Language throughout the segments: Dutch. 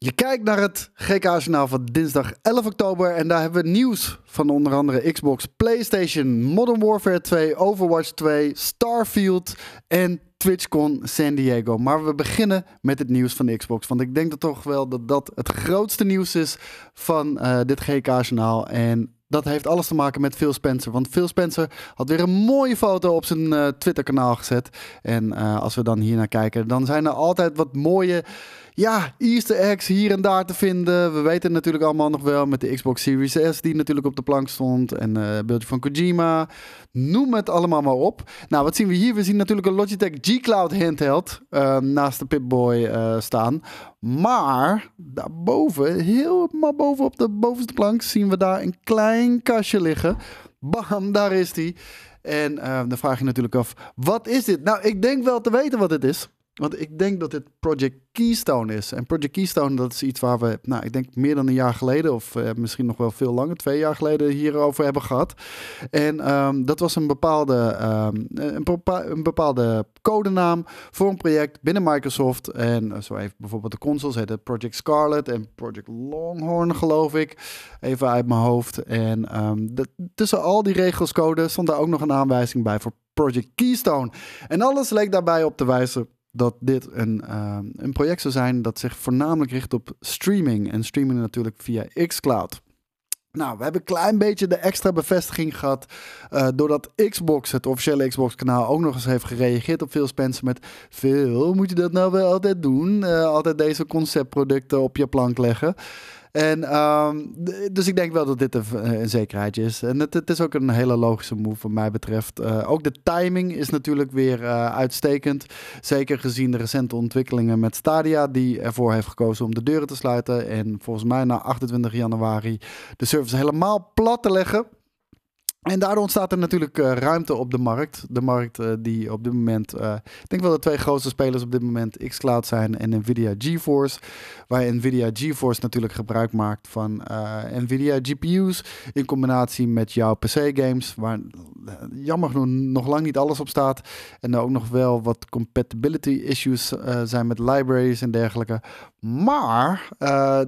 Je kijkt naar het GK-journaal van dinsdag 11 oktober en daar hebben we nieuws van onder andere Xbox, PlayStation, Modern Warfare 2, Overwatch 2, Starfield en TwitchCon San Diego. Maar we beginnen met het nieuws van de Xbox, want ik denk dat toch wel dat dat het grootste nieuws is van uh, dit GK-journaal en dat heeft alles te maken met Phil Spencer. Want Phil Spencer had weer een mooie foto op zijn uh, Twitter-kanaal gezet. En uh, als we dan hier naar kijken, dan zijn er altijd wat mooie ja, Easter eggs hier en daar te vinden. We weten natuurlijk allemaal nog wel met de Xbox Series S die natuurlijk op de plank stond. En uh, beeldje van Kojima. Noem het allemaal maar op. Nou, wat zien we hier? We zien natuurlijk een Logitech G Cloud handheld uh, naast de Pip-Boy uh, staan. Maar daarboven, helemaal boven op de bovenste plank, zien we daar een klein kastje liggen. Bam, daar is die. En dan vraag je natuurlijk af, wat is dit? Nou, ik denk wel te weten wat het is. Want ik denk dat dit Project Keystone is. En Project Keystone, dat is iets waar we, nou, ik denk meer dan een jaar geleden, of uh, misschien nog wel veel langer, twee jaar geleden hierover hebben gehad. En um, dat was een bepaalde, een, bepa een, bepaalde codenaam voor een project binnen Microsoft. En uh, zo even bijvoorbeeld de consoles heette Project Scarlet en Project Longhorn, geloof ik. Even uit mijn hoofd. En de, tussen al die regelscode stond daar ook nog een aanwijzing bij voor Project Keystone. En alles leek daarbij op te wijzen dat dit een, uh, een project zou zijn dat zich voornamelijk richt op streaming. En streaming natuurlijk via xCloud. Nou, we hebben een klein beetje de extra bevestiging gehad. Uh, doordat Xbox, het officiële Xbox-kanaal, ook nog eens heeft gereageerd op veel Spencer met. Veel, moet je dat nou wel altijd doen? Uh, altijd deze conceptproducten op je plank leggen. En um, dus ik denk wel dat dit een, een zekerheidje is. En het, is ook een hele logische move wat mij betreft. Uh, ook de timing is natuurlijk weer uh, uitstekend. Zeker gezien de recente ontwikkelingen met Stadia, die ervoor heeft gekozen om de deuren te sluiten. En volgens mij na 28 januari de service helemaal plat te leggen. En daardoor ontstaat er natuurlijk uh, ruimte op de markt. De markt uh, die op dit moment, uh, ik denk wel de twee grootste spelers op dit moment xCloud zijn en Nvidia GeForce. Waar Nvidia GeForce natuurlijk gebruik maakt van Nvidia GPU's in combinatie met jouw PC-games. Waar jammer genoeg nog lang niet alles op staat. En er ook nog wel wat compatibility issues zijn met libraries en dergelijke. Maar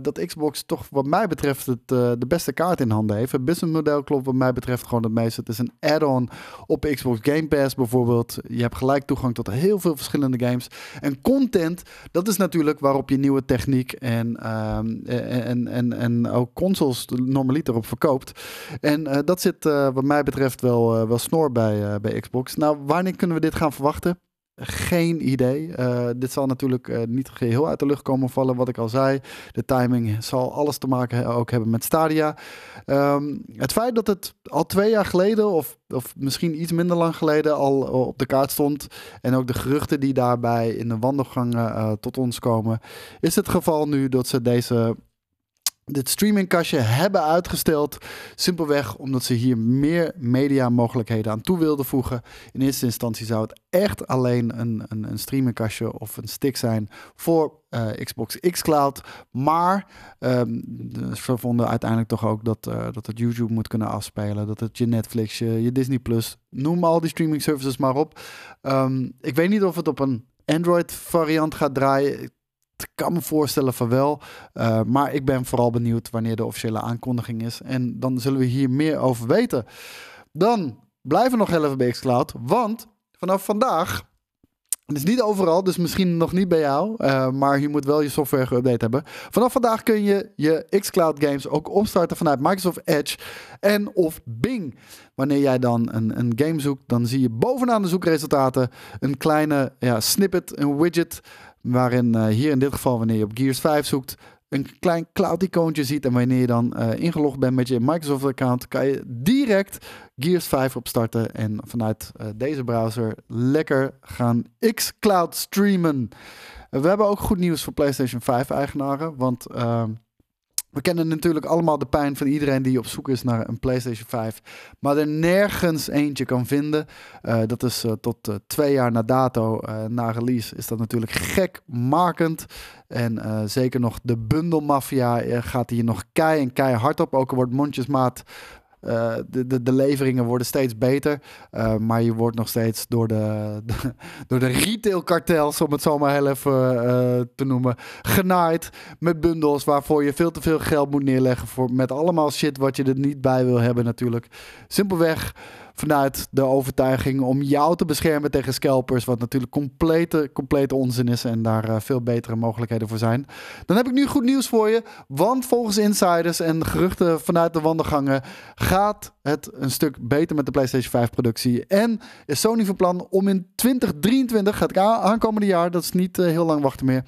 dat Xbox toch wat mij betreft het, de beste kaart in handen heeft. Het businessmodel klopt wat mij betreft gewoon het. Het is een add-on op Xbox Game Pass bijvoorbeeld. Je hebt gelijk toegang tot heel veel verschillende games. En content, dat is natuurlijk waarop je nieuwe techniek en, um, en, en, en ook consoles normaliter op verkoopt. En uh, dat zit uh, wat mij betreft wel, wel snor bij, bij Xbox. Nou, wanneer kunnen we dit gaan verwachten? Geen idee. Uh, dit zal natuurlijk uh, niet geheel uit de lucht komen vallen, wat ik al zei. De timing zal alles te maken ook hebben met Stadia. Um, het feit dat het al twee jaar geleden, of, of misschien iets minder lang geleden, al op de kaart stond. En ook de geruchten die daarbij in de wandelgangen tot ons komen. Is het geval nu dat ze deze dit streamingkastje hebben uitgesteld. Simpelweg omdat ze hier meer media mogelijkheden aan toe wilden voegen. In eerste instantie zou het echt alleen een, een, een streamingkastje of een stick zijn voor uh, Xbox xCloud. Maar um, ze vonden uiteindelijk toch ook dat, uh, dat het YouTube moet kunnen afspelen. Dat het je Netflix, je, Disney Plus, noem al die streaming services maar op. Um, ik weet niet of het op een Android variant gaat draaien kan me voorstellen van wel. Uh, maar ik ben vooral benieuwd wanneer de officiële aankondiging is. En dan zullen we hier meer over weten. Dan blijven we nog even bij xCloud. Want vanaf vandaag. Het is niet overal, dus misschien nog niet bij jou. Uh, maar je moet wel je software geüpdate hebben. Vanaf vandaag kun je je xCloud games ook opstarten vanuit Microsoft Edge en of Bing. Wanneer jij dan een, een game zoekt, dan zie je bovenaan de zoekresultaten een kleine ja, snippet, een widget Waarin uh, hier in dit geval, wanneer je op Gears 5 zoekt, een klein cloud-icoontje ziet. En wanneer je dan uh, ingelogd bent met je Microsoft-account, kan je direct Gears 5 opstarten. En vanuit uh, deze browser lekker gaan xCloud streamen. we hebben ook goed nieuws voor PlayStation 5-eigenaren. Want we kennen natuurlijk allemaal de pijn van iedereen die op zoek is naar een PlayStation 5, maar er nergens eentje kan vinden. Uh, dat is uh, tot uh, twee jaar na dato, na release, is dat natuurlijk gekmakend. En zeker nog de bundelmafia gaat hier nog kei en kei hard op. Ook al wordt mondjesmaat Uh, de, de, de, leveringen worden steeds beter. Uh, maar je wordt nog steeds door de, door de retailkartels, om het zo maar heel even uh, te noemen, genaaid. Met bundels waarvoor je veel te veel geld moet neerleggen. Voor, met allemaal shit wat je er niet bij wil hebben natuurlijk. Simpelweg vanuit de overtuiging om jou te beschermen tegen scalpers. Wat natuurlijk complete, complete onzin is en daar uh, veel betere mogelijkheden voor zijn. Dan heb ik nu goed nieuws voor je. Want volgens insiders en geruchten vanuit de wandelgangen gaat het een stuk beter met de PlayStation 5 productie. En is Sony van plan om in 2023, gaat ik aankomende jaar, dat is niet uh, heel lang wachten meer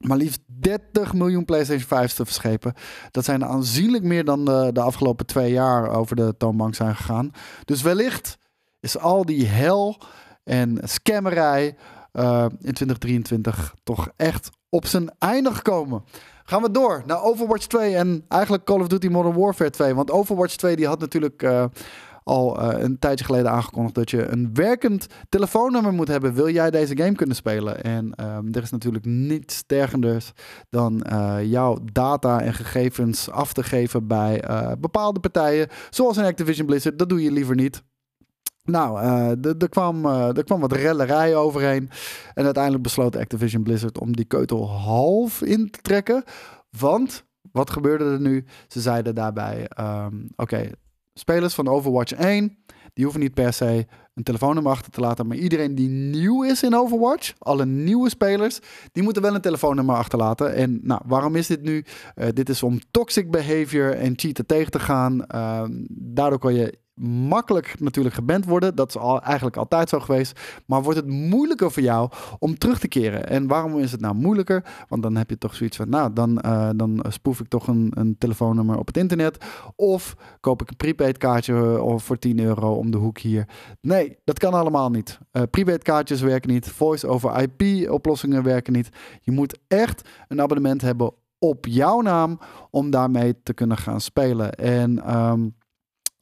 maar liefst 30 miljoen PlayStation 5's te verschepen. Dat zijn aanzienlijk meer dan de, de, afgelopen twee jaar over de toonbank zijn gegaan. Dus wellicht is al die hel en scammerij uh, in 2023 toch echt op zijn einde gekomen. Gaan we door naar Overwatch 2 en eigenlijk Call of Duty Modern Warfare 2. Want Overwatch 2 die had natuurlijk... Uh, al uh, een tijdje geleden aangekondigd dat je een werkend telefoonnummer moet hebben. Wil jij deze game kunnen spelen? En um, er is natuurlijk niets tergenders dan uh, jouw data en gegevens af te geven bij uh, bepaalde partijen. Zoals in Activision Blizzard. Dat doe je liever niet. Nou, er, kwam, er kwam wat rellerij overheen. En uiteindelijk besloot Activision Blizzard om die keutel half in te trekken. Want wat gebeurde er nu? Ze zeiden daarbij: um, oké, spelers van Overwatch 1, die hoeven niet per se een telefoonnummer achter te laten. Maar iedereen die nieuw is in Overwatch, alle nieuwe spelers, die moeten wel een telefoonnummer achterlaten. En nou, waarom is dit nu? Uh, dit is om toxic behavior en cheaten tegen te gaan. Uh, daardoor kan je makkelijk natuurlijk geband worden. Dat is al, eigenlijk altijd zo geweest. Maar wordt het moeilijker voor jou om terug te keren? En waarom is het nou moeilijker? Want dan heb je toch zoiets van, nou, dan, uh, dan spoef ik toch een, een telefoonnummer op het internet. Of koop ik een prepaid kaartje eh, voor 10 euro om de hoek hier. Nee, dat kan allemaal niet. Uh, prepaid kaartjes werken niet. Voice over IP oplossingen werken niet. Je moet echt een abonnement hebben op jouw naam om daarmee te kunnen gaan spelen. En um,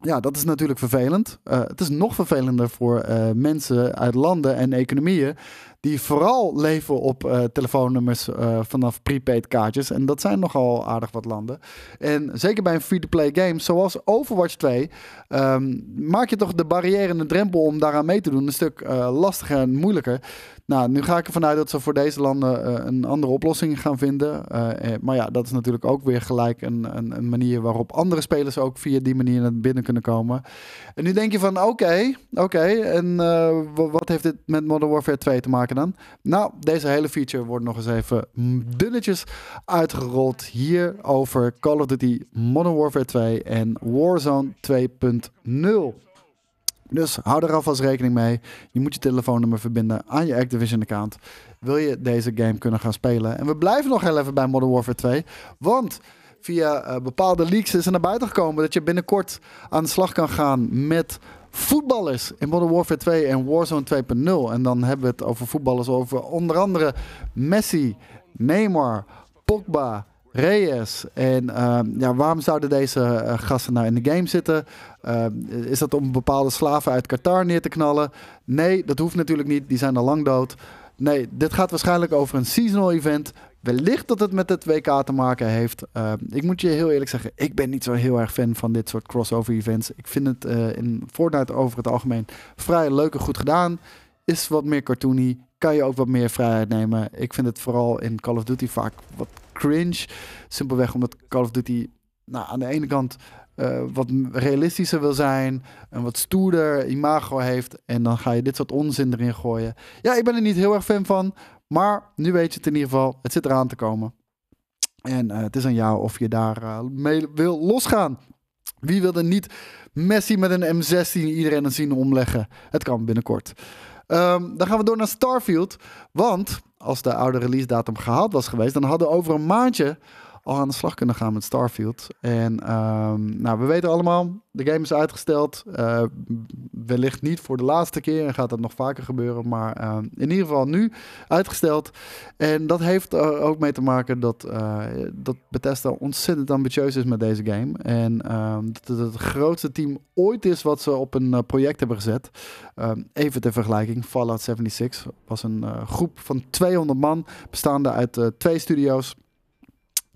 ja, dat is natuurlijk vervelend. Uh, het is nog vervelender voor uh, mensen uit landen en economieën die vooral leven op uh, telefoonnummers vanaf prepaid kaartjes. En dat zijn nogal aardig wat landen. En zeker bij een free-to-play game zoals Overwatch 2 um, ehm, maak je toch de barrière en de drempel om daaraan mee te doen een stuk lastiger en moeilijker. Nou, nu ga ik ervan uit dat ze voor deze landen een andere oplossing gaan vinden. Maar ja, dat is natuurlijk ook weer gelijk een, een, een, manier waarop andere spelers ook via die manier naar binnen kunnen komen. En nu denk je van, oké, oké, en wat heeft dit met Modern Warfare 2 te maken dan? Nou, deze hele feature wordt nog eens even dunnetjes uitgerold hier over Call of Duty Modern Warfare 2 en Warzone 2.0. Dus hou er alvast rekening mee. Je moet je telefoonnummer verbinden aan je Activision-account. Wil je deze game kunnen gaan spelen? En we blijven nog heel even bij Modern Warfare 2. Want via uh, bepaalde leaks is er naar buiten gekomen dat je binnenkort aan de slag kan gaan met voetballers in Modern Warfare 2 en Warzone 2.0. En dan hebben we het over voetballers over onder andere Messi, Neymar, Pogba, Reyes. En uh, ja, waarom zouden deze uh, gasten nou in de game zitten? Uh, is dat om bepaalde slaven uit Qatar neer te knallen? Nee, dat hoeft natuurlijk niet. Die zijn al lang dood. Nee, dit gaat waarschijnlijk over een seasonal event. Wellicht dat het met het WK te maken heeft. ik moet je heel eerlijk zeggen, ik ben niet zo heel erg fan van dit soort crossover events. Ik vind het in Fortnite over het algemeen vrij leuk en goed gedaan. Is wat meer cartoony. Kan je ook wat meer vrijheid nemen. Ik vind het vooral in Call of Duty vaak wat cringe. Simpelweg omdat Call of Duty nou, aan de ene kant uh, wat realistischer wil zijn, een wat stoerder imago heeft. En dan ga je dit soort onzin erin gooien. Ja, ik ben er niet heel erg fan van. Maar nu weet je het in ieder geval. Het zit eraan te komen. En uh, het is aan jou of je daar uh, mee wil losgaan. Wie wil er niet Messi met een M16 iedereen een zien omleggen? Het kan binnenkort. Um, dan gaan we door naar Starfield. Want als de oude release datum gehaald was geweest, dan hadden over een maandje al aan de slag kunnen gaan met Starfield. En um, nou, we weten allemaal, de game is uitgesteld. Uh, wellicht niet voor de laatste keer en gaat dat nog vaker gebeuren. Maar uh, in ieder geval nu uitgesteld. En dat heeft uh, ook mee te maken dat, dat Bethesda ontzettend ambitieus is met deze game. En ehm, dat het grootste team ooit is wat ze op een project hebben gezet. Ehm, even ter vergelijking, Fallout 76 was een groep van 200 man, bestaande uit twee studio's.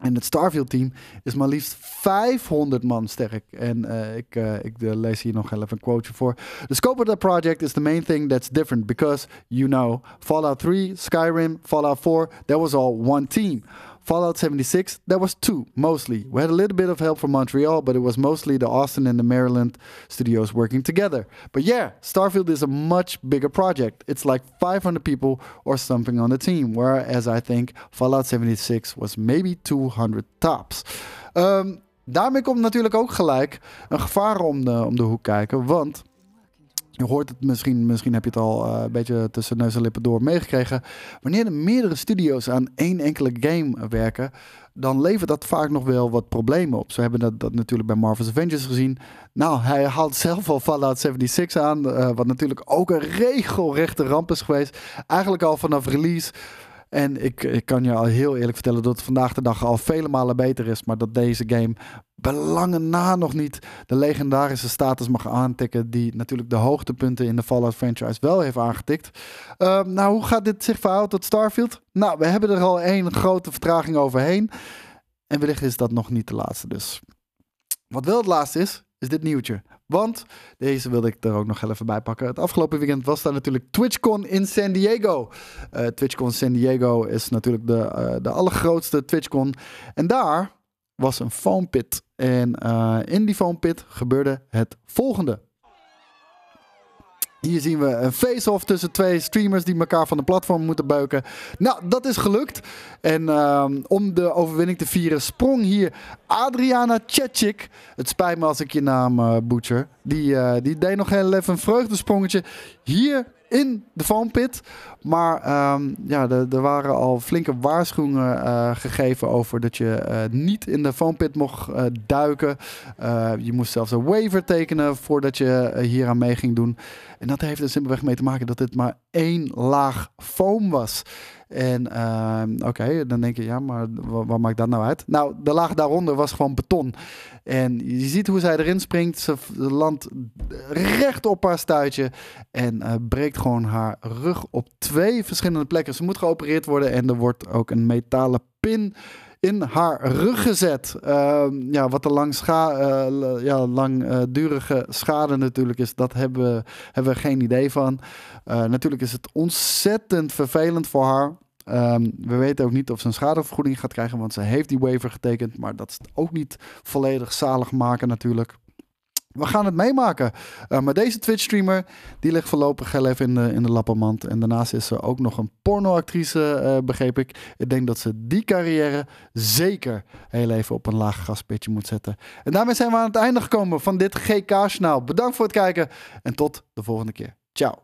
En het Starfield-team is maar liefst 500 man sterk. En uh, ik, uh, ik uh, lees hier nog even een quoteje voor. The scope of the project is the main thing that's different because, you know, Fallout 3, Skyrim, Fallout 4, that was all one team. Fallout 76, that was two, mostly. We had a little bit of help from Montreal, but it was mostly the Austin and the Maryland studios working together. But yeah, Starfield is a much bigger project. It's like 500 people or something on the team, whereas I think Fallout 76 was maybe 200 tops. Um, daarmee komt natuurlijk ook gelijk een gevaar om de, om de hoek kijken, want... Je hoort het misschien, misschien heb je het al uh, een beetje tussen neus en lippen door meegekregen. Wanneer er meerdere studio's aan één enkele game werken, dan levert dat vaak nog wel wat problemen op. Zo hebben dat, dat natuurlijk bij Marvel's Avengers gezien. Nou, hij haalt zelf al Fallout 76 aan, uh, wat natuurlijk ook een regelrechte ramp is geweest. Eigenlijk al vanaf release. En ik, ik kan je al heel eerlijk vertellen dat het vandaag de dag al vele malen beter is. Maar dat deze game belangen na nog niet de legendarische status mag aantikken. Die natuurlijk de hoogtepunten in de Fallout franchise wel heeft aangetikt. Uh, nou, hoe gaat dit zich verhouden tot Starfield? Nou, we hebben er al één grote vertraging overheen. En wellicht is dat nog niet de laatste dus. Wat wel het laatste is, is dit nieuwtje. Want deze wilde ik er ook nog even bij pakken. Het afgelopen weekend was daar natuurlijk TwitchCon in San Diego. Uh, TwitchCon San Diego is natuurlijk de, uh, de allergrootste TwitchCon. En daar was een foam pit. En uh, in die foam pit gebeurde het volgende. Hier zien we een face-off tussen twee streamers die elkaar van de platform moeten beuken. Nou, dat is gelukt. En um, om de overwinning te vieren sprong hier Adriana Cechik. Het spijt me als ik je naam uh, butcher. Die, uh, die deed nog heel even een vreugdesprongetje hier in de foampit. Maar um, ja, er waren al flinke waarschuwingen uh, gegeven over dat je uh, niet in de foampit mocht uh, duiken. je moest zelfs een waiver tekenen voordat je hier aan mee ging doen. En dat heeft er simpelweg mee te maken dat dit maar één laag foam was. En uh, oké, dan denk je, ja, maar wat maakt dat nou uit? Nou, de laag daaronder was gewoon beton. En je ziet hoe zij erin springt. Ze landt recht op haar stuitje. En uh, breekt gewoon haar rug op twee verschillende plekken. Ze moet geopereerd worden. En er wordt ook een metalen pin in haar rug gezet. Uh, ja, wat de lang uh, ja, langdurige schade natuurlijk is, dat hebben we, hebben we geen idee van. Natuurlijk is het ontzettend vervelend voor haar. Um, we weten ook niet of ze een schadevergoeding gaat krijgen, want ze heeft die waiver getekend. Maar dat is ook niet volledig zalig maken natuurlijk. We gaan het meemaken. Uh, maar deze Twitch-streamer, die ligt voorlopig heel even in de, in de lappenmand. En daarnaast is ze ook nog een pornoactrice, uh, begreep ik. Ik denk dat ze die carrière zeker heel even op een laag gaspitje moet zetten. En daarmee zijn we aan het einde gekomen van dit GK-journaal. Bedankt voor het kijken en tot de volgende keer. Ciao.